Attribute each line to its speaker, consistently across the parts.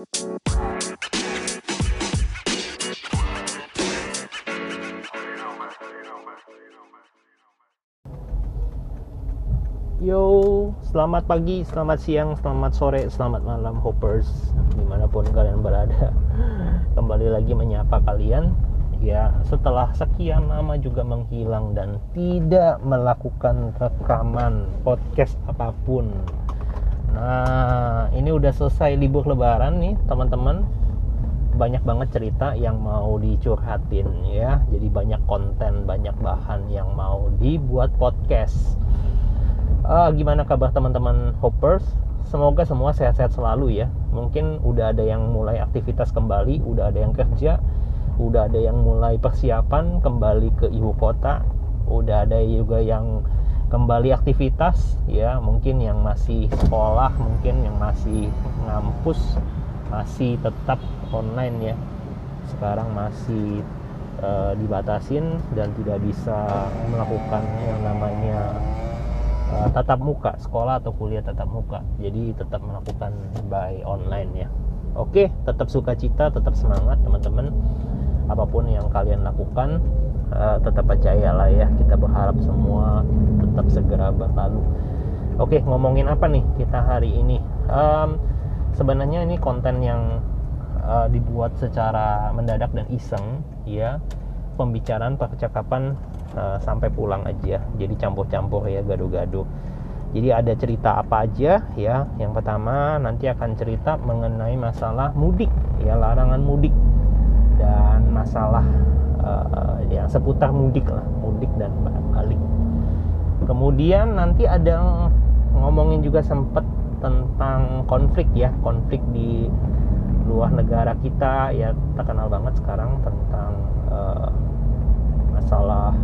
Speaker 1: Yo, selamat pagi, selamat siang, selamat sore, selamat malam Hoppers. Di mana pun kalian berada. Kembali lagi menyapa kalian. Ya, setelah sekian lama juga menghilang dan tidak melakukan rekaman podcast apa pun Nah, ini udah selesai libur lebaran nih teman-teman. Banyak banget cerita yang mau dicurhatin ya. Jadi banyak konten banyak bahan yang mau dibuat podcast. Uh, gimana kabar teman-teman hoppers? Semoga semua sehat-sehat selalu ya. Mungkin udah ada yang mulai aktivitas kembali udah ada yang kerja udah ada yang mulai persiapan kembali ke ibu kota udah ada juga yang kembali aktivitas ya mungkin yang masih sekolah mungkin yang masih ngampus masih tetap online ya. Sekarang masih uh, dibatasin dan tidak bisa melakukan yang namanya uh, tatap muka sekolah atau kuliah tatap muka. Jadi tetap melakukan by online ya. Oke tetap sukacita tetap semangat teman-teman. Apa pun yang kalian lakukan uh, tetap percayalah ya kita berharap semua tetap segera berlalu. Oke ngomongin apa nih kita hari ini? Um, sebenarnya ini konten yang uh, dibuat secara mendadak dan iseng ya. Pembicaraan percakapan uh, sampai pulang aja. Jadi campur-campur ya gaduh-gaduh. Jadi ada cerita apa aja ya. Yang pertama nanti akan cerita mengenai masalah mudik ya larangan mudik. Dan masalah uh, yang seputar mudik lah mudik dan balik. Kemudian nanti ada ngomongin juga sempet tentang konflik ya konflik di luar negara kita. Ya terkenal banget sekarang tentang uh, masalah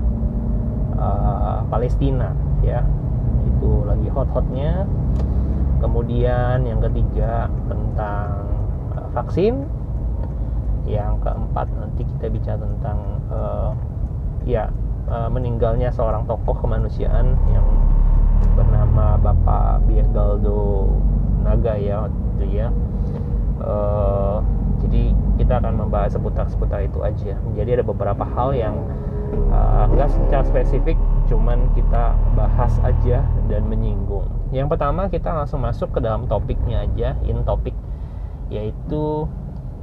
Speaker 1: uh, Palestina ya. Itu lagi hot-hotnya. Kemudian yang ketiga tentang uh, vaksin yang keempat nanti kita bicara tentang uh, ya uh, meninggalnya seorang tokoh kemanusiaan yang bernama Bapak Biegaldo Naga ya itu ya. Uh, jadi kita akan membahas seputar-seputar itu aja. Jadi ada beberapa hal yang uh, nggak secara spesifik cuman kita bahas aja dan menyinggung. Yang pertama kita langsung masuk ke dalam topiknya aja in topik yaitu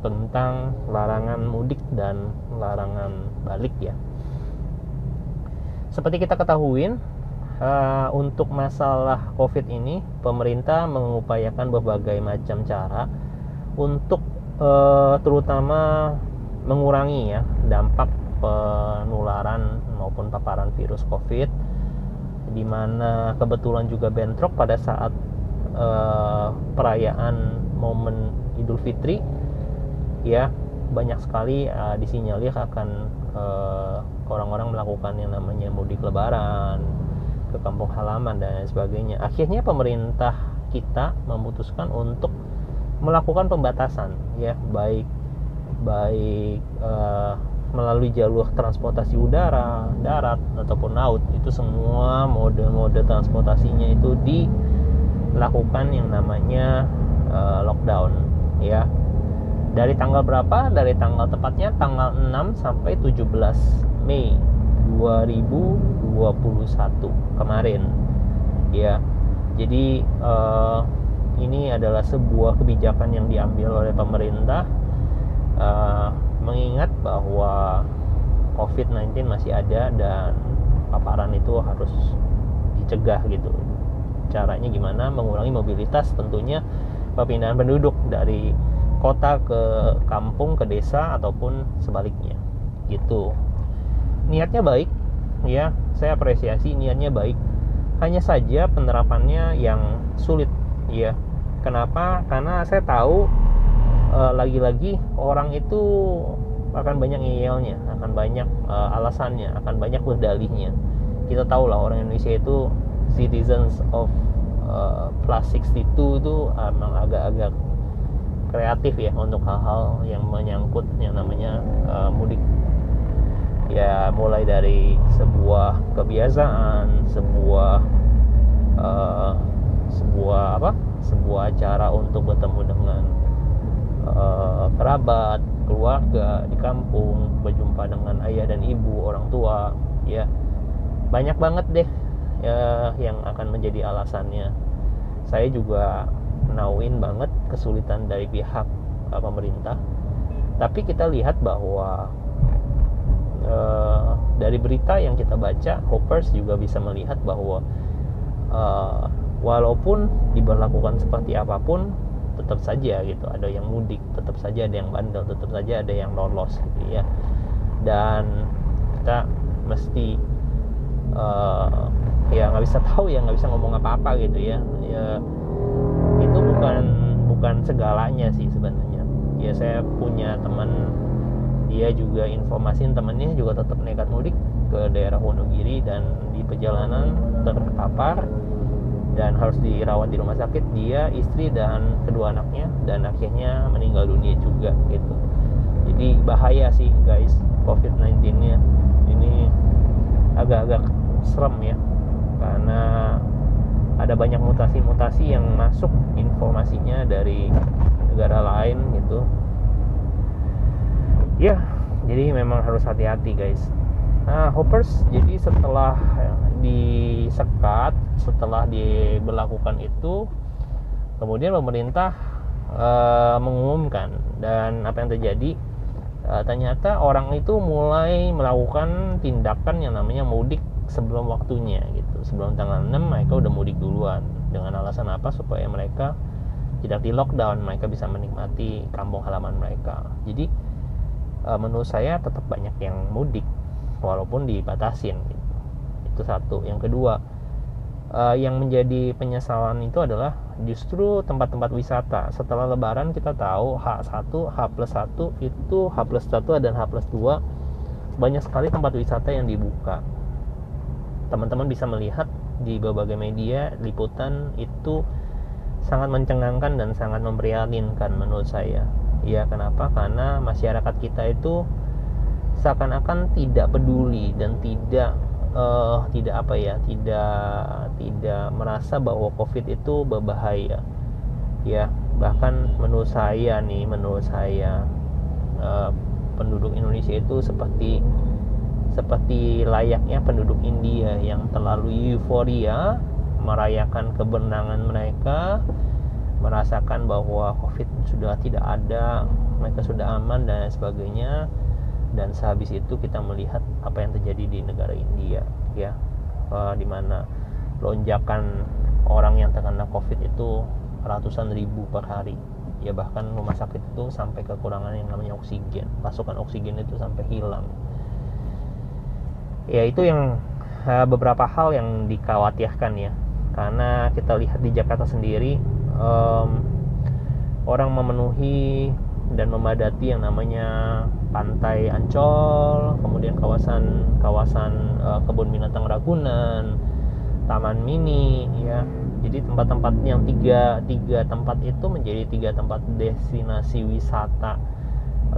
Speaker 1: tentang larangan mudik dan larangan balik ya. Seperti kita ketahuin uh, untuk masalah COVID ini, pemerintah mengupayakan berbagai macam cara untuk uh, terutama mengurangi ya dampak penularan maupun paparan virus COVID, di mana kebetulan juga bentrok pada saat uh, perayaan momen Idul Fitri, ya banyak sekali uh, disinyalir akan orang-orang uh, melakukan yang namanya mudik Lebaran ke kampung halaman dan sebagainya. Akhirnya pemerintah kita memutuskan untuk melakukan pembatasan ya baik baik uh, melalui jalur transportasi udara, darat ataupun laut itu semua mode-mode transportasinya itu dilakukan yang namanya uh, lockdown ya. Dari tanggal berapa? Dari tanggal tepatnya tanggal 6 sampai 17 Mei 2021 kemarin. Ya jadi uh, ini adalah sebuah kebijakan yang diambil oleh pemerintah uh, mengingat bahwa COVID-19 masih ada dan paparan itu harus dicegah gitu. Caranya gimana? Mengurangi mobilitas tentunya perpindahan penduduk dari kota ke kampung ke desa ataupun sebaliknya. Gitu. Niatnya baik ya. Saya apresiasi niatnya baik. Hanya saja penerapannya yang sulit ya. Kenapa? Karena saya tahu eh, lagi-lagi orang itu akan banyak ngeyelnya akan banyak uh, alasannya akan banyak berdalihnya kita tahu lah orang Indonesia itu citizens of uh, plus 62 itu emang agak-agak kreatif ya untuk hal-hal yang menyangkut yang namanya uh, mudik. Ya mulai dari sebuah kebiasaan sebuah uh, sebuah apa? Sebuah cara untuk bertemu dengan kerabat keluarga di kampung berjumpa dengan ayah dan ibu orang tua ya. Banyak banget deh ya yang akan menjadi alasannya. Saya juga nauin banget kesulitan dari pihak uh, pemerintah. Tapi kita lihat bahwa uh, dari berita yang kita baca hoppers juga bisa melihat bahwa uh, walaupun diberlakukan seperti apa pun tetap saja gitu ada yang mudik tetap saja ada yang bandel tetap saja ada yang lolos gitu ya. Dan kita mesti uh, ya nggak bisa tahu ya nggak bisa ngomong apa-apa gitu ya. Ya bukan bukan segalanya sih sebenarnya. Ya saya punya teman dia juga informasiin temennya juga tetap nekat mudik ke daerah Wonogiri dan di perjalanan terpapar dan harus dirawat di rumah sakit dia istri dan kedua anaknya dan akhirnya meninggal dunia juga gitu. Jadi bahaya sih guys COVID-19 nya ini agak-agak serem ya karena ada banyak mutasi-mutasi yang masuk informasinya dari negara lain gitu. Ya jadi memang harus hati-hati guys. Nah hoppers jadi setelah disekat setelah diberlakukan itu kemudian pemerintah e, mengumumkan. Dan apa yang terjadi? E, ternyata orang itu mulai melakukan tindakan yang namanya mudik sebelum waktunya gitu. Sebelum tanggal 6 mereka udah mudik duluan dengan alasan apa? Supaya mereka tidak di lockdown mereka bisa menikmati kampung halaman mereka. Jadi e, menurut saya tetap banyak yang mudik walaupun dibatasin gitu. Itu satu. Yang kedua uh, yang menjadi penyesalan itu adalah justru tempat-tempat wisata. Setelah lebaran kita tahu H1 H plus 1 itu H plus 1 dan H plus 2 banyak sekali tempat wisata yang dibuka. Teman-teman bisa melihat di berbagai media liputan itu sangat mencengangkan dan sangat memprihatinkan menurut saya. Ya kenapa? Karena masyarakat kita itu seakan-akan tidak peduli dan tidak uh, tidak apa ya tidak tidak merasa bahwa covid itu berbahaya. Ya bahkan menurut saya nih menurut saya uh, penduduk Indonesia itu seperti seperti layaknya penduduk India yang terlalu euforia merayakan kebenangan mereka merasakan bahwa covid sudah tidak ada mereka sudah aman dan sebagainya. Dan sehabis itu kita melihat apa yang terjadi di negara India ya. Uh, di mana lonjakan orang yang terkena covid itu ratusan ribu per hari. Ya bahkan rumah sakit itu sampai kekurangan yang namanya oksigen. Pasokan oksigen itu sampai hilang. Ya itu yang uh, beberapa hal yang dikhawatirkan ya karena kita lihat di Jakarta sendiri um, orang memenuhi dan memadati yang namanya pantai Ancol, kemudian kawasan kawasan uh, kebun binatang Ragunan, Taman Mini, ya. Jadi tempat-tempat yang tiga tiga tempat itu menjadi tiga tempat destinasi wisata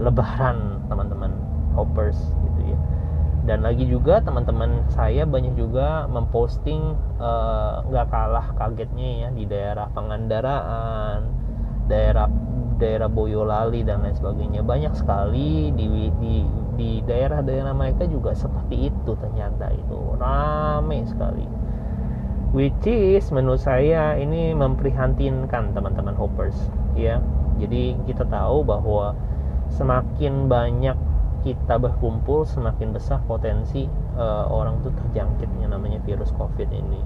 Speaker 1: Lebaran teman-teman hoppers. Dan lagi juga teman-teman saya banyak juga memposting eh, nggak uh, kalah kagetnya ya di daerah Pangandaraan, daerah daerah Boyolali dan lain sebagainya. Banyak sekali di di di daerah-daerah mereka juga seperti itu ternyata itu. Ramai sekali. Which is menurut saya ini memprihatinkan teman-teman hoppers ya. Jadi kita tahu bahwa semakin banyak kita berkumpul semakin besar potensi uh, orang tuh terjangkit yang namanya virus covid ini.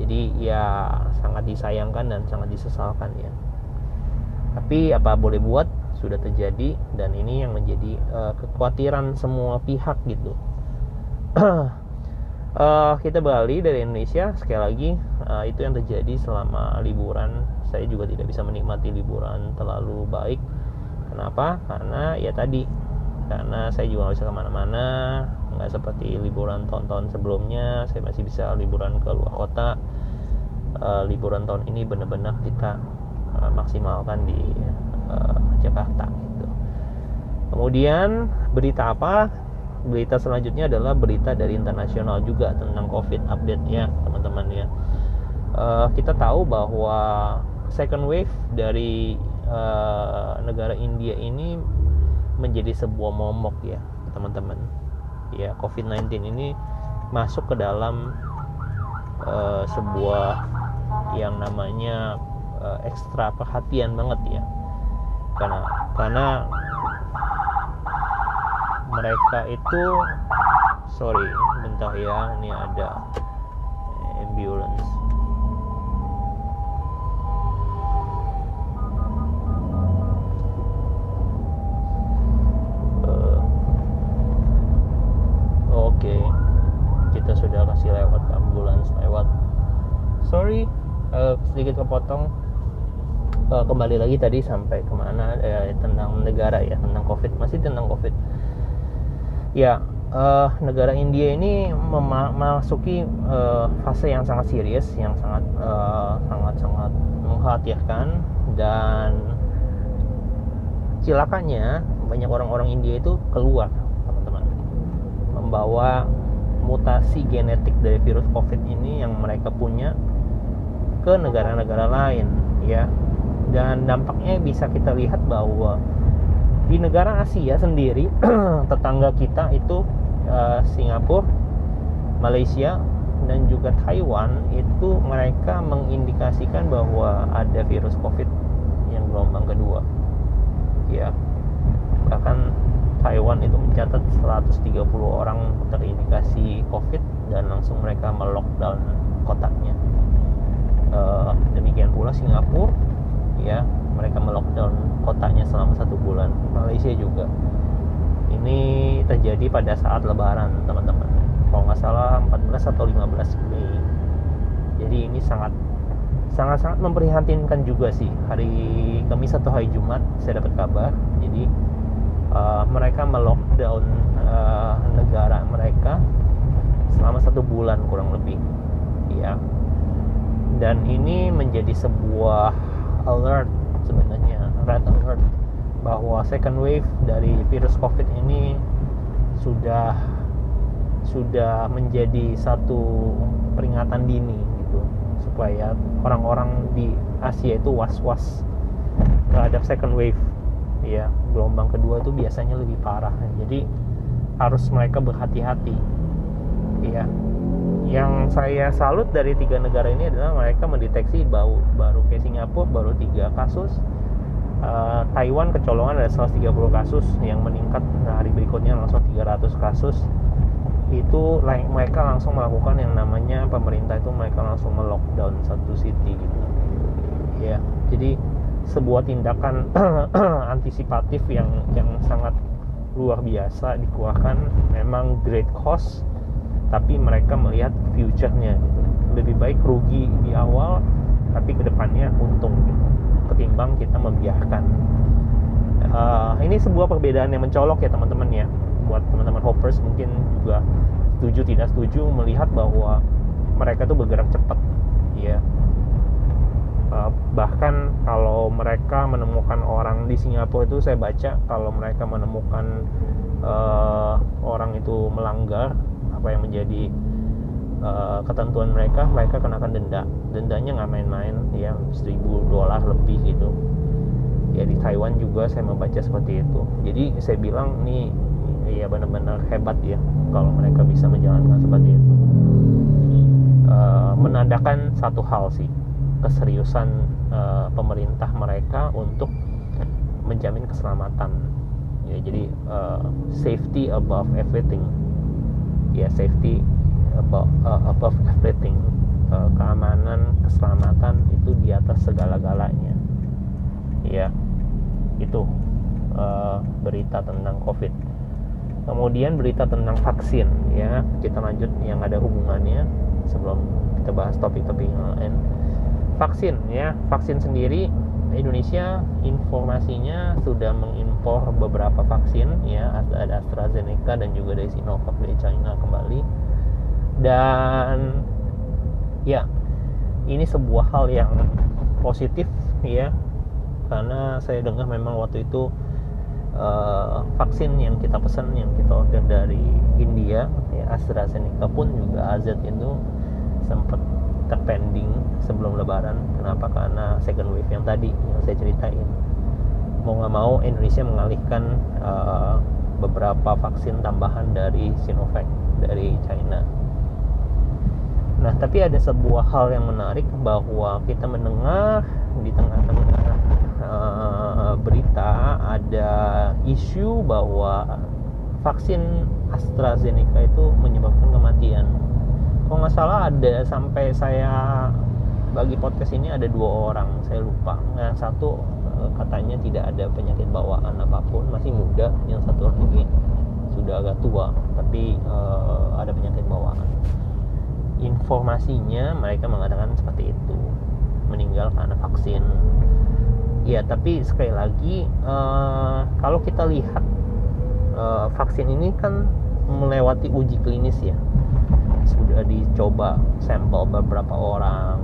Speaker 1: Jadi ya sangat disayangkan dan sangat disesalkan ya. Tapi apa boleh buat? Sudah terjadi dan ini yang menjadi uh, kekhawatiran semua pihak gitu. Uh, kita Bali dari Indonesia sekali lagi uh, itu yang terjadi selama liburan. Saya juga tidak bisa menikmati liburan terlalu baik. Kenapa? Karena ya tadi karena saya juga nggak bisa ke mana-mana nggak seperti liburan tahun-tahun sebelumnya saya masih bisa liburan ke luar kota uh, liburan tahun ini benar-benar kita uh, maksimalkan di uh, Jakarta gitu. Kemudian berita apa? Berita selanjutnya adalah berita dari internasional juga tentang COVID update ya teman-teman ya. Uh, kita tahu bahwa second wave dari uh, negara India ini menjadi sebuah momok ya teman-teman. Ya COVID-19 ini masuk ke dalam uh, sebuah yang namanya uh, ekstra perhatian banget ya. Karena karena mereka itu sorry bentar ya ini ada ambulance uh, oke okay. kita sudah kasih lewat ambulans lewat sorry uh, sedikit kepotong uh, kembali lagi tadi sampai ke mana uh, tentang negara ya tentang covid masih tentang covid. Ya uh, negara India ini memasuki uh, fase yang sangat serius, yang sangat uh, sangat sangat mengkhawatirkan dan cilakanya banyak orang-orang India itu keluar teman-teman. Membawa mutasi genetik dari virus COVID ini yang mereka punya ke negara-negara lain ya dan dampaknya bisa kita lihat bahwa di negara Asia sendiri tetangga kita itu uh, Singapura, Malaysia dan juga Taiwan itu mereka mengindikasikan bahwa ada virus COVID yang gelombang kedua. Ya. Bahkan Taiwan itu mencatat 130 orang terindikasi COVID dan langsung mereka melockdown kotanya. Uh, demikian pula Singapura ya mereka melockdown kotanya selama satu bulan. Malaysia juga. Ini terjadi pada saat lebaran teman-teman. Kalau nggak salah 14 atau 15 Mei. Jadi ini sangat sangat sangat memprihatinkan juga sih. Hari Kamis atau hari Jumat saya dapat kabar. Jadi uh, mereka melockdown uh, negara mereka selama satu bulan kurang lebih. Ya dan ini menjadi sebuah alert sebenarnya red alert bahwa second wave dari virus covid ini sudah sudah menjadi satu peringatan dini gitu supaya orang-orang di Asia itu was-was terhadap second wave. Ya gelombang kedua itu biasanya lebih parah. Jadi harus mereka berhati-hati. Ya yang saya salut dari tiga negara ini adalah mereka mendeteksi baru baru kayak Singapura baru tiga kasus. Uh, Taiwan kecolongan ada 130 kasus yang meningkat nah hari berikutnya langsung 300 kasus. Itu mereka langsung melakukan yang namanya pemerintah itu mereka langsung melockdown satu city gitu. Ya jadi sebuah tindakan antisipatif yang yang sangat luar biasa dikeluarkan. Memang great cost tapi mereka melihat future-nya gitu. lebih baik rugi di awal tapi ke depannya untung gitu. Ketimbang kita membiarkan. Uh, ini sebuah perbedaan yang mencolok ya teman-teman ya. Buat teman-teman hoppers mungkin juga setuju tidak setuju melihat bahwa mereka tuh bergerak cepat ya uh, bahkan kalau mereka menemukan orang di Singapura itu saya baca kalau mereka menemukan uh, orang itu melanggar apa yang menjadi uh, ketentuan mereka mereka kenakan denda. Dendanya nggak main-main ya 1000 dolar lebih gitu. Ya di Taiwan juga saya membaca seperti itu. Jadi saya bilang nih ya benar-benar hebat ya kalau mereka bisa menjalankan seperti itu. Uh, menandakan satu hal sih keseriusan uh, pemerintah mereka untuk menjamin keselamatan. Ya jadi uh, safety above everything ya safety above, uh, above everything. Uh, keamanan keselamatan itu di atas segala-galanya. Ya itu uh, berita tentang covid. Kemudian berita tentang vaksin ya. Kita lanjut yang ada hubungannya sebelum kita bahas topik-topik yang lain. Vaksin ya. Vaksin sendiri Indonesia informasinya sudah mengimpor beberapa vaksin ya ada AstraZeneca dan juga dari Sinovac dari China kembali. Dan ya ini sebuah hal yang positif ya karena saya dengar memang waktu itu uh, vaksin yang kita pesan yang kita order dari India ya AstraZeneca pun juga AZ itu sempat terpending sebelum lebaran kenapa karena second wave yang tadi yang saya ceritain mau nggak mau Indonesia mengalihkan uh, beberapa vaksin tambahan dari Sinovac dari China. Nah, tapi ada sebuah hal yang menarik bahwa kita mendengar di tengah-tengah uh, berita ada isu bahwa vaksin AstraZeneca itu menyebabkan kematian. Kalau nggak salah ada sampai saya bagi podcast ini ada dua orang, saya lupa. Yang satu Eh, katanya tidak ada penyakit bawaan apa pun masih muda yang satu lagi sudah agak tua tapi uh, ada penyakit bawaan. Informasinya mereka mengatakan seperti itu. Meninggal karena vaksin. Ya tapi sekali lagi uh, kalau kita lihat uh, vaksin ini kan melewati uji klinis ya sudah dicoba sampel beberapa orang.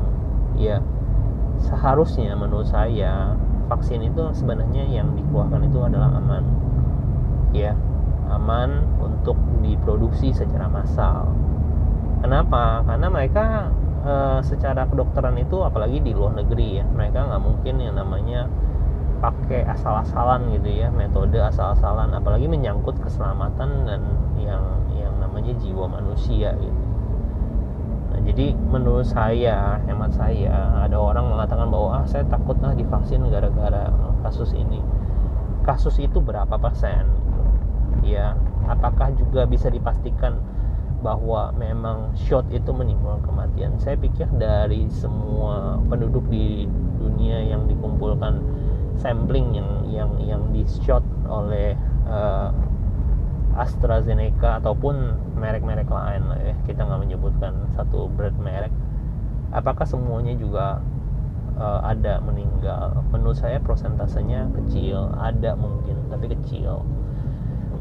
Speaker 1: Ya seharusnya menurut saya vaksin itu sebenarnya yang dikeluarkan itu adalah aman. Ya aman untuk diproduksi secara massal. Kenapa? Karena mereka e, secara kedokteran itu apalagi di luar negeri ya mereka nggak mungkin yang namanya pakai asal-asalan gitu ya metode asal-asalan apalagi menyangkut keselamatan dan yang yang namanya jiwa manusia gitu jadi menurut saya, hemat saya, ada orang mengatakan bahwa ah, saya takut lah divaksin gara-gara kasus ini. Kasus itu berapa persen? Ya, apakah juga bisa dipastikan bahwa memang shot itu menimbulkan kematian? Saya pikir dari semua penduduk di dunia yang dikumpulkan sampling yang yang yang di shot oleh uh, AstraZeneca ataupun merek-merek lain lah ya. Kita nggak menyebutkan satu brand merek. Apakah semuanya juga uh, ada meninggal? Menurut saya prosentasenya kecil ada mungkin tapi kecil.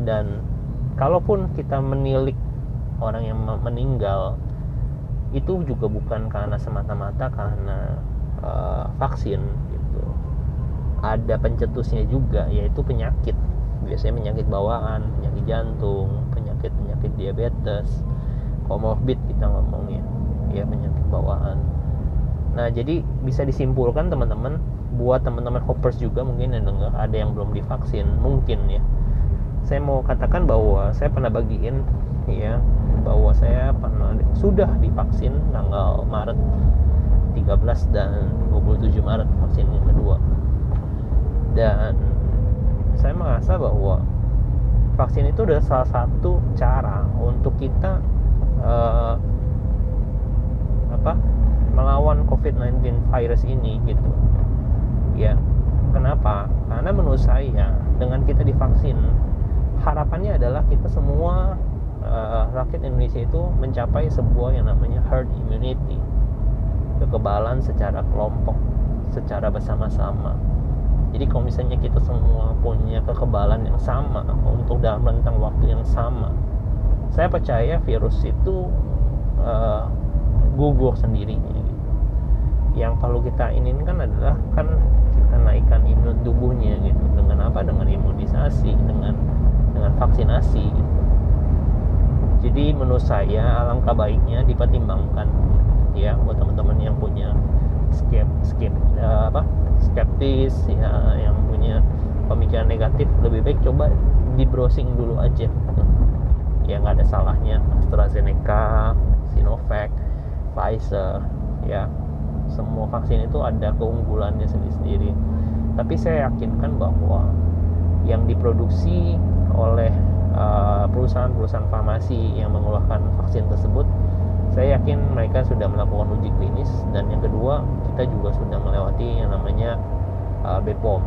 Speaker 1: Dan kalaupun kita menilik orang yang meninggal itu juga bukan karena semata-mata karena uh, vaksin gitu. Ada pencetusnya juga yaitu penyakit. Biasanya penyakit bawaan jantung penyakit penyakit diabetes komorbid kita ngomongin ya penyakit bawaan. Nah jadi bisa disimpulkan teman-teman buat teman-teman hoppers juga mungkin yang dengar ada yang belum divaksin mungkin ya. Saya mau katakan bahwa saya pernah bagiin ya bahwa saya pernah sudah divaksin tanggal Maret 13 dan 27 Maret vaksin yang kedua. Dan saya merasa bahwa vaksin itu adalah salah satu cara untuk kita uh, apa melawan COVID-19 virus ini gitu. Ya kenapa? Karena menurut saya dengan kita divaksin harapannya adalah kita semua uh, rakyat Indonesia itu mencapai sebuah yang namanya herd immunity kekebalan secara kelompok secara bersama-sama jadi kalau misalnya kita semua punya kekebalan yang sama untuk dalam rentang waktu yang sama saya percaya virus itu uh, gugur sendirinya gitu. yang perlu kita inginkan adalah kan kita naikkan imun tubuhnya gitu. Dengan apa? Dengan imunisasi dengan dengan vaksinasi gitu. Jadi menurut saya alangkah baiknya dipertimbangkan ya buat teman-teman yang punya skep skep uh, apa skeptis ya yang punya pemikiran negatif lebih baik coba di browsing dulu aja. Ya nggak ada salahnya. AstraZeneca, Sinovac, Pfizer ya. Semua vaksin itu ada keunggulannya sendiri-sendiri. Tapi saya yakinkan bahwa yang diproduksi oleh uh, perusahaan-perusahaan farmasi yang mengeluarkan vaksin tersebut saya yakin mereka sudah melakukan uji klinis dan yang kedua kita juga sudah melewati yang namanya uh, BPOM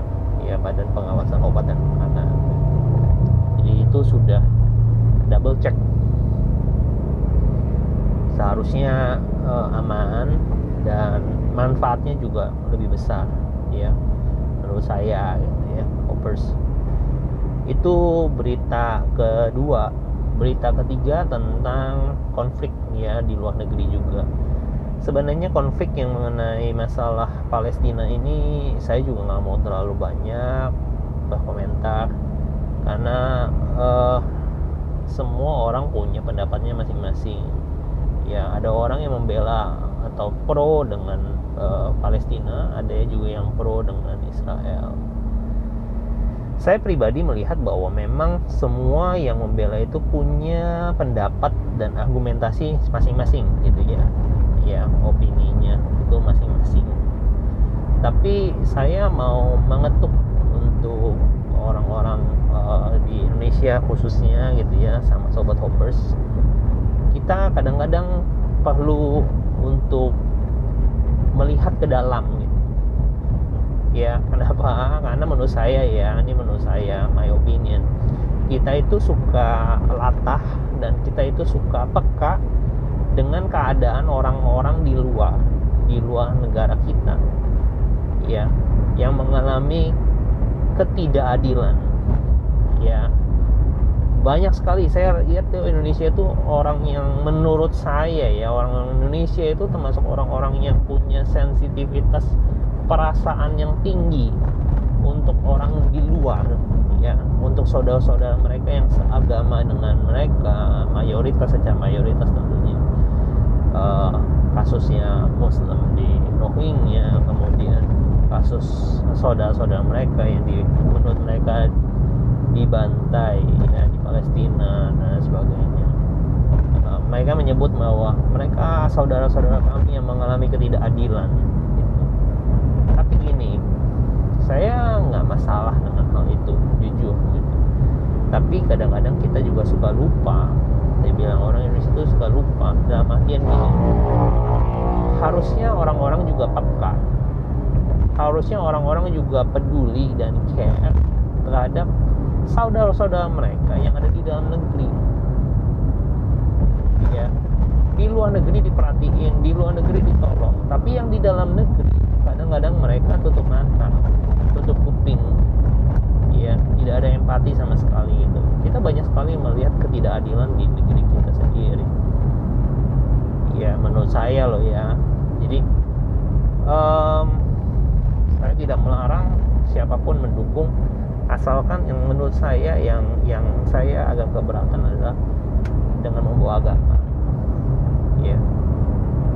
Speaker 1: ya Badan Pengawasan Obat dan Makanan. Jadi itu sudah double check. Seharusnya uh, aman dan manfaatnya juga lebih besar ya menurut saya gitu ya hoppers itu berita kedua. Berita ketiga tentang konflik ya di luar negeri juga. Sebenarnya konflik yang mengenai masalah Palestina ini saya juga nggak mau terlalu banyak berkomentar. Karena uh, semua orang punya pendapatnya masing-masing. Ya ada orang yang membela atau pro dengan uh, Palestina ada juga yang pro dengan Israel saya pribadi melihat bahwa memang semua yang membela itu punya pendapat dan argumentasi masing-masing gitu ya ya opininya itu masing-masing tapi saya mau mengetuk untuk orang-orang uh, di Indonesia khususnya gitu ya sama sobat hoppers kita kadang-kadang perlu untuk melihat ke dalam. Ya kenapa? Karena menurut saya ya ini menurut saya my opinion. Kita itu suka latah dan kita itu suka peka dengan keadaan orang-orang di luar di luar negara kita. Ya yang mengalami ketidakadilan. Ya banyak sekali. Saya lihat tuh Indonesia itu orang yang menurut saya ya orang Indonesia itu termasuk orang-orang yang punya sensitivitas perasaan yang tinggi untuk orang di luar ya untuk saudara-saudara mereka yang seagama dengan mereka mayoritas saja mayoritas tentunya uh, kasusnya Muslim di Rohingya kemudian kasus saudara-saudara mereka yang di, menurut mereka dibantai ya, di Palestina dan sebagainya. Uh, mereka menyebut bahwa mereka saudara-saudara kami yang mengalami ketidakadilan. Gini, saya nggak masalah dengan hal itu, jujur. Gitu. Tapi kadang-kadang kita juga suka lupa. Saya bilang orang Indonesia itu suka lupa dalam artian gini. Harusnya orang-orang juga peka. Harusnya orang-orang juga peduli dan care terhadap saudara-saudara mereka yang ada di dalam negeri ya di luar negeri diperhatiin di luar negeri ditolong tapi yang di dalam negeri kadang-kadang mereka tutup mata tutup kuping. Ya tidak ada empati sama sekali itu kita banyak sekali melihat ketidakadilan di negeri kita sendiri. Ya menurut saya loh ya. Jadi um, saya tidak melarang siapa pun mendukung asalkan yang menurut saya yang yang saya agak keberatan adalah dengan membawa agama. Ya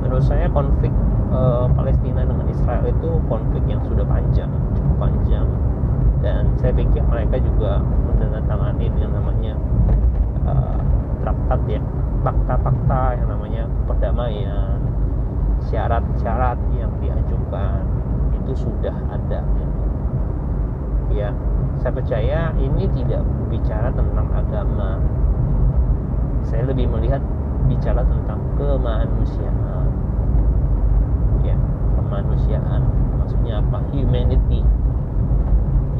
Speaker 1: menurut saya konflik uh, Palestina dengan Israel itu konflik yang sudah panjang panjang. Dan saya pikir mereka juga menandatangani yang namanya uh, traktat ya fakta-fakta yang namanya perdamaian syarat-syarat yang diajukan itu sudah ada ya, ya saya percaya ini tidak bicara tentang agama. Saya lebih melihat bicara tentang kemanusiaan kemanusiaan. Maksudnya apa? Humanity.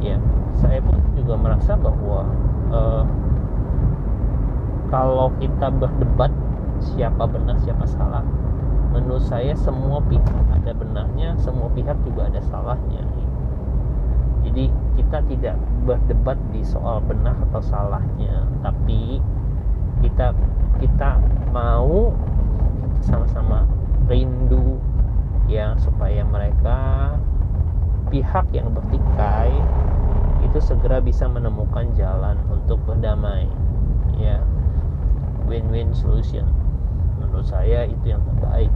Speaker 1: Ya saya pun juga merasa bahwa uh, kalau kita berdebat siapa benar siapa salah menurut saya semua pihak ada benarnya semua pihak juga ada salahnya. Jadi kita tidak berdebat di soal benar atau salahnya tapi kita kita mau sama-sama rindu ya supaya mereka pihak yang bertikai itu segera bisa menemukan jalan untuk berdamai. Ya win-win solution. Menurut saya itu yang terbaik.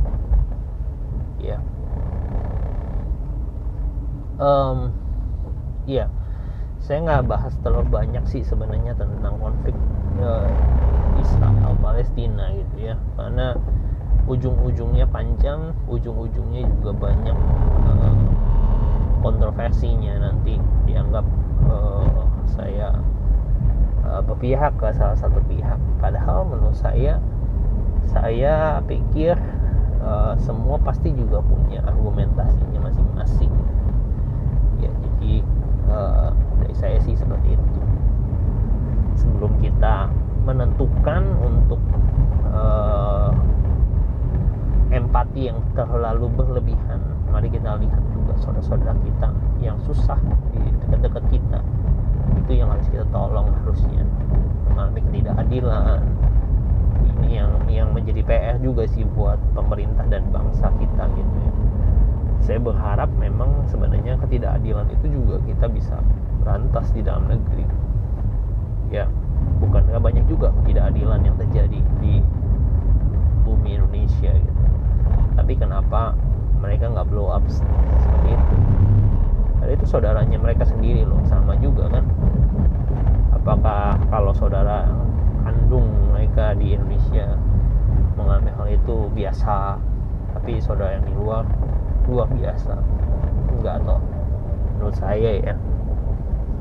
Speaker 1: Ya. Um, iya saya nggak bahas terlalu banyak sih sebenarnya tentang konflik uh, Israel Palestina gitu ya. Karena ujung-ujungnya panjang ujung-ujungnya juga banyak uh, kontroversinya nanti dianggap uh, saya uh, berpihak ke salah satu pihak. Padahal menurut saya saya pikir uh, semua pasti juga punya argumentasinya masing-masing. Ya jadi uh, dari saya sih seperti itu. Sebelum kita menentukan untuk empati yang terlalu berlebihan. Mari kita lihat juga saudara-saudara kita yang susah di dekat-dekat kita. Itu yang harus kita tolong harusnya. Mengalami ketidakadilan. Ini yang yang menjadi PR juga sih buat pemerintah dan bangsa kita gitu ya. Saya berharap memang sebenarnya ketidakadilan itu juga kita bisa berantas di dalam negeri. Ya bukan banyak juga ketidakadilan yang terjadi di bumi Indonesia gitu tapi kenapa mereka nggak blow up seperti itu? Itu saudaranya mereka sendiri loh sama juga kan? Apakah kalau saudara kandung mereka di Indonesia mengalami hal itu biasa tapi saudara yang di luar luar biasa? Enggak toh menurut saya ya.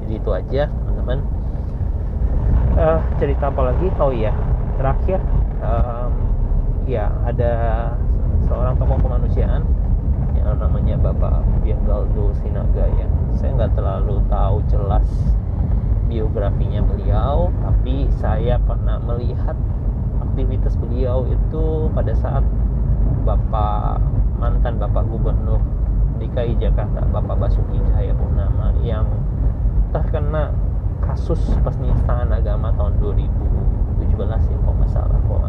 Speaker 1: Jadi itu aja teman-teman. Uh, cerita apa lagi? Oh iya terakhir um, ya ada seorang tokoh kemanusiaan yang namanya Bapak Biagaldo Sinaga ya saya nggak terlalu tahu jelas biografinya beliau tapi saya pernah melihat aktivitas beliau itu pada saat Bapak mantan Bapak Gubernur DKI Jakarta Bapak Basuki Cahayapurnama yang terkena kasus penistaan agama tahun 2017 ya kalau nggak salah kalau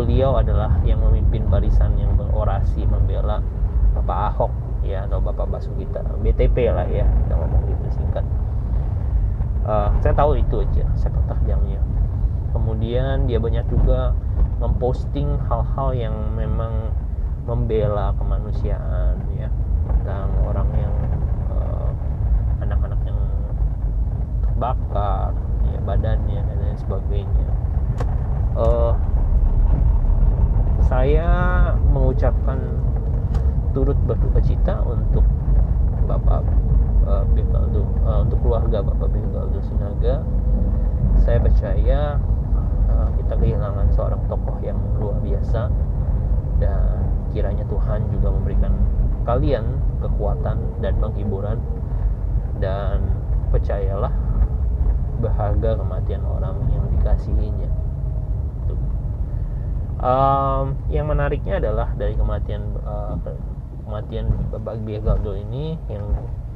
Speaker 1: beliau adalah yang memimpin barisan yang berorasi membela Bapak Ahok ya atau Bapak Basuki BTP lah ya kita ngomong gitu singkat uh, saya tahu itu aja sepak terjangnya. Kemudian dia banyak juga memposting hal-hal yang memang membela kemanusiaan ya tentang orang yang uh, anak-anak yang terbakar ya badannya dan lain sebagainya. Uh, saya mengucapkan turut berduka cita untuk Bapak uh, Begaldo uh, untuk keluarga Bapak Begaldo Sinaga. Saya percaya uh, kita kehilangan seorang tokoh yang luar biasa dan kiranya Tuhan juga memberikan kalian kekuatan dan penghiburan. Dan percayalah berharga kematian orang yang dikasihinya um, yang menariknya adalah dari kematian uh, kematian Bapak Biagaldo ini yang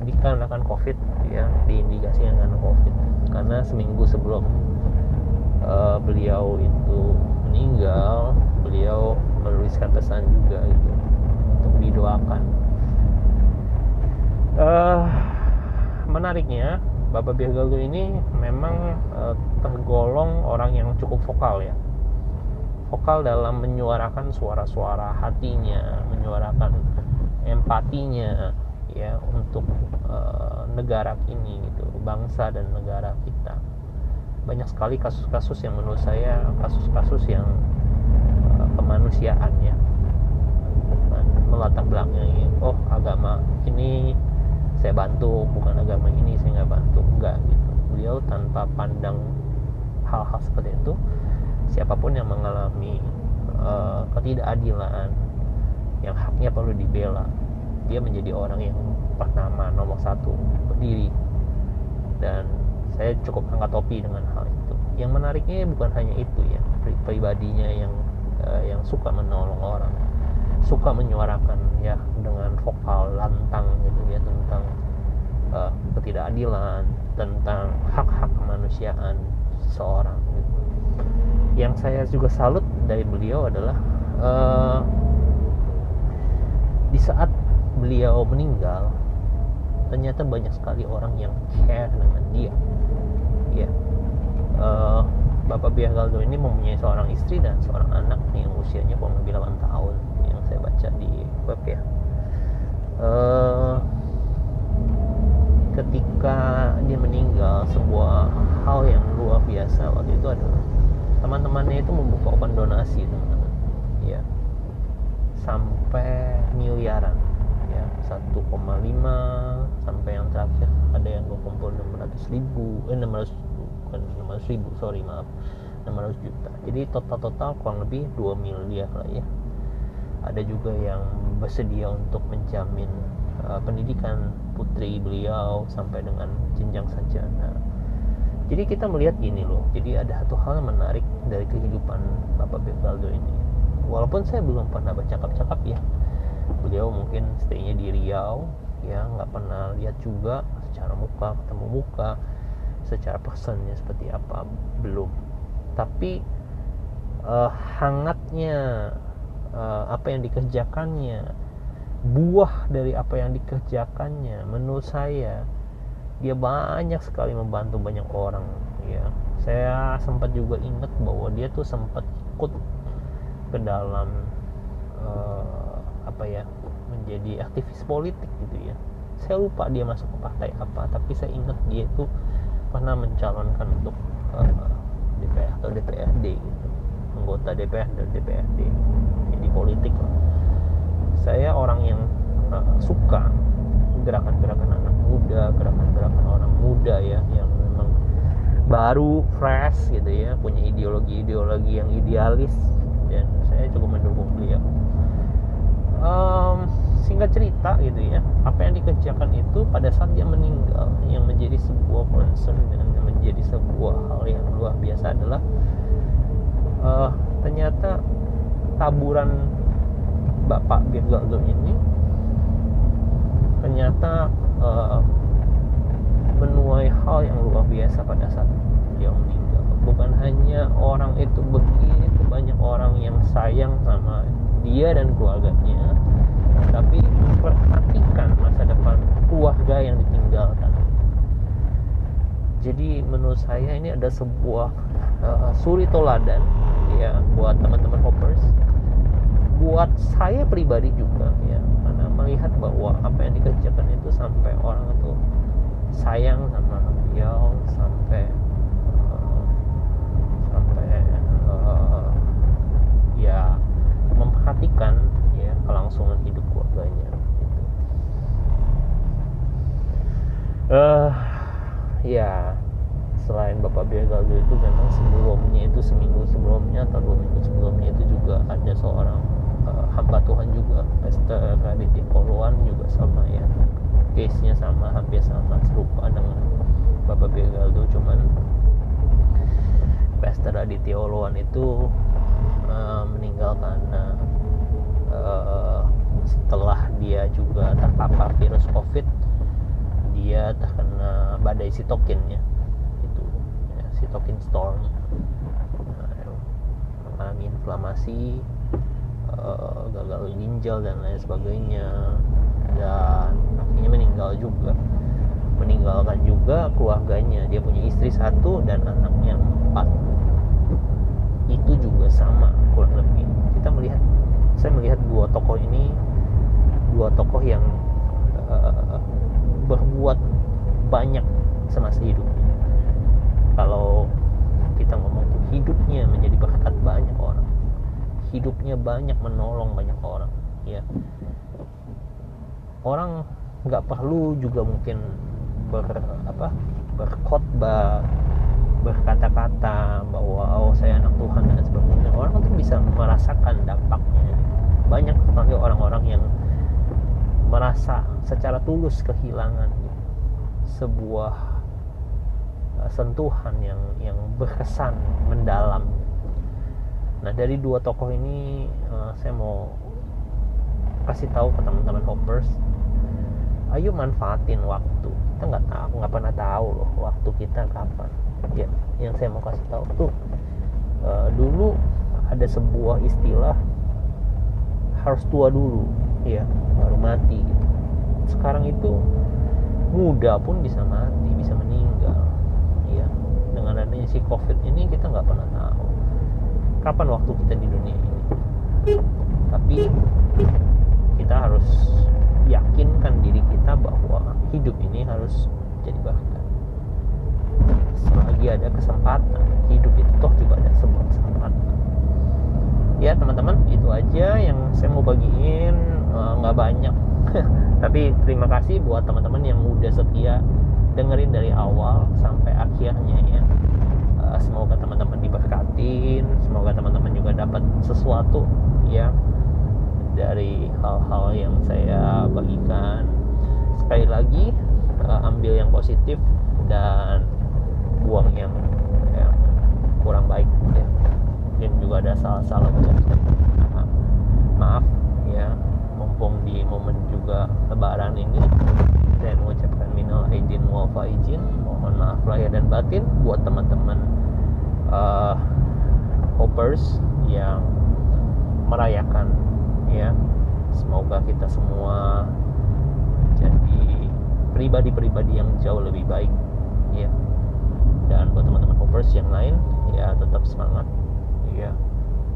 Speaker 1: dikarenakan COVID ya diindikasikan karena COVID. Karena seminggu sebelum uh, beliau itu meninggal beliau menuliskan pesan juga gitu untuk didoakan. Uh, menariknya Bapak Biagaldo ini memang uh, tergolong orang yang cukup vokal ya vokal dalam menyuarakan suara-suara hatinya menyuarakan empatinya ya untuk uh, negara ini gitu bangsa dan negara kita. Banyak sekali kasus-kasus yang menurut saya kasus-kasus yang uh, kemanusiaan ya. Melatar belakangnya oh agama ini saya bantu bukan agama ini saya nggak bantu. Enggak gitu. Beliau tanpa pandang hal-hal seperti itu siapa pun yang mengalami uh, ketidakadilan yang haknya perlu dibela dia menjadi orang yang pertama nomor satu berdiri dan saya cukup angkat topi dengan hal itu yang menariknya bukan hanya itu ya pribadinya yang uh, yang suka menolong orang suka menyuarakan ya dengan vokal lantang gitu ya tentang uh, ketidakadilan tentang hak-hak kemanusiaan seseorang gitu. Yang saya juga salut dari beliau adalah uh, di saat beliau meninggal ternyata banyak sekali orang yang care dengan dia. Ya. Uh, Bapak Biagaldo ini mempunyai seorang istri dan seorang anak yang usianya kurang lebih 8 tahun yang saya baca di web ya. Uh, ketika dia meninggal sebuah hal yang luar biasa waktu itu adalah teman-temannya itu membuka open donasi teman-teman. Ya sampai miliaran. Ya 1,5 sampai yang terakhir. Ada yang gue kumpul 600 ribu. Eh 600 bukan 600 ribu sorry maaf. 600 juta. Jadi total-total kurang lebih 2 miliar lah ya. Ada juga yang bersedia untuk menjamin uh, pendidikan putri beliau sampai dengan jenjang sarjana jadi kita melihat gini loh jadi ada satu hal yang menarik dari kehidupan Bapak Bevaldo ini. Walaupun saya belum pernah bercakap-cakap ya beliau mungkin staynya di Riau ya nggak pernah lihat juga secara muka ketemu muka secara personnya seperti apa belum. Tapi uh, hangatnya uh, apa yang dikerjakannya buah dari apa yang dikerjakannya menurut saya dia banyak sekali membantu banyak orang ya. Saya sempat juga ingat bahwa dia tuh sempat ikut ke dalam uh, apa ya menjadi aktivis politik gitu ya. Saya lupa dia masuk ke partai apa tapi saya ingat dia itu pernah mencalonkan untuk uh, DPR atau DPRD gitu. Anggota DPR dan DPRD di politik lah. saya orang yang uh, suka gerakan-gerakan muda gerakan-gerakan orang muda ya yang memang baru fresh gitu ya punya ideologi-ideologi yang idealis. Dan saya cukup mendukung beliau. Um, singkat cerita gitu ya apa yang dikerjakan itu pada saat dia meninggal yang menjadi sebuah concern dan menjadi sebuah hal yang luar biasa adalah uh, ternyata taburan Bapak Birgaldo ini ternyata uh, menuai hal yang luar biasa pada saat dia meninggal. Bukan hanya orang itu begitu banyak orang yang sayang sama dia dan keluarganya tapi memperhatikan masa depan keluarga yang ditinggalkan. Jadi menurut saya ini ada sebuah uh, suri toladan ya buat teman-teman hoppers. Buat saya pribadi juga ya melihat bahwa apa yang dikerjakan itu sampai orang itu sayang sama beliau sampai uh, sampai uh, ya memperhatikan ya kelangsungan hidup keluarganya gitu. Uh, ya selain Bapak Biegaldo itu memang sebelumnya itu seminggu sebelumnya atau dua minggu sebelumnya itu juga ada seorang uh, hamba Tuhan juga Pastor Raditya Poluan juga sama ya. Case nya sama hampir sama serupa dengan Bapak Biegaldo cuman Pastor Aditya Oluan itu uh, meninggal karena uh, setelah dia juga terpapar virus COVID dia terkena badai sitokin ya. Itu ya, sitokin storm. Nah, mengalami inflamasi uh, gagal ginjal dan lain sebagainya. Dan akhirnya meninggal juga. Meninggalkan juga keluarganya. Dia punya istri satu dan anaknya empat. Itu juga sama kurang lebih. Kita melihat saya melihat dua tokoh ini dua tokoh yang uh, berbuat banyak semasa hidupnya kalau kita ngomong hidupnya menjadi hidupnya banyak menolong banyak orang ya. Orang nggak perlu juga mungkin ber apa berkhotbah berkata-kata bahwa oh saya anak Tuhan dan sebagainya. Orang tuh bisa merasakan dampaknya. Banyak sekali orang-orang yang merasa secara tulus kehilangan sebuah uh, sentuhan yang yang berkesan mendalam nah dari dua tokoh ini uh, saya mau kasih tahu ke teman-teman hoppers ayo manfaatin waktu. Kita nggak tahu nggak pernah tahu loh waktu kita kapan. Ya yang saya mau kasih tahu tuh uh, dulu ada sebuah istilah harus tua dulu ya baru mati gitu. Sekarang itu muda pun bisa mati bisa meninggal ya. Dengan adanya si covid ini kita nggak pernah tahu kapan waktu kita di dunia ini? Tapi kita harus yakinkan diri kita bahwa hidup ini harus jadi berkat selagi ada kesempatan. Hidup itu toh juga ada sebuah kesempatan. Ya teman-teman itu aja yang saya mau bagiin. Eh, nggak uh, banyak. Tapi terima kasih buat teman-teman yang udah setia dengerin dari awal sampai akhirnya ya semoga teman-teman diberkatin semoga teman-teman juga dapat sesuatu ya dari hal-hal yang saya bagikan. Sekali lagi uh, ambil yang positif dan buang yang, yang kurang baik ya. Mungkin juga ada salah-salah maaf, maaf ya mumpung di momen juga lebaran ini saya mengucapkan minal aidin wal faizin. Mohon maaf lahir dan batin buat teman-teman uh, hoppers yang merayakan ya. Semoga kita semua jadi pribadi-pribadi yang jauh lebih baik ya. Dan buat teman-teman hoppers yang lain ya tetap semangat ya.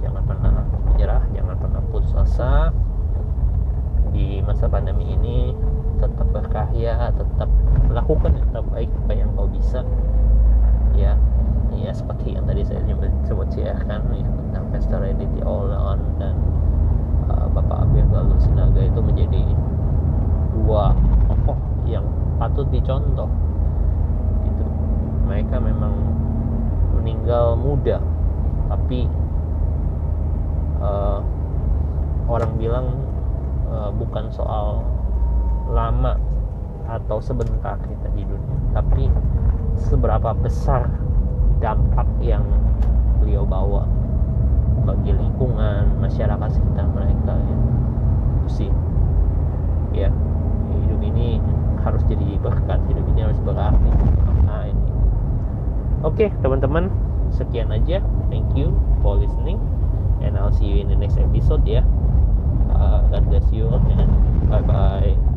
Speaker 1: Jangan pernah menyerah jangan pernah putus asa. Di masa pandemi ini tetap berkarya tetap melakukan yang terbaik apa yang kau bisa ya. Ya seperti yang tadi saya sebut sebut kan ya, tentang Pastor Edith Olon dan uh, Bapak Abel Galuh Sinaga itu menjadi dua tokoh yang patut dicontoh. Gitu. Mereka memang meninggal muda tapi uh, orang bilang uh, bukan soal lama atau sebentar kita di dunia tapi seberapa besar dampak yang beliau bawa bagi lingkungan masyarakat sekitar mereka ya. Itu sih. Ya hidup ini harus jadi berkat hidup ini harus berarti. Nah ini. Oke teman-teman sekian aja. Thank you for listening and I'll see you in the next episode ya. Uh, God bless you and bye bye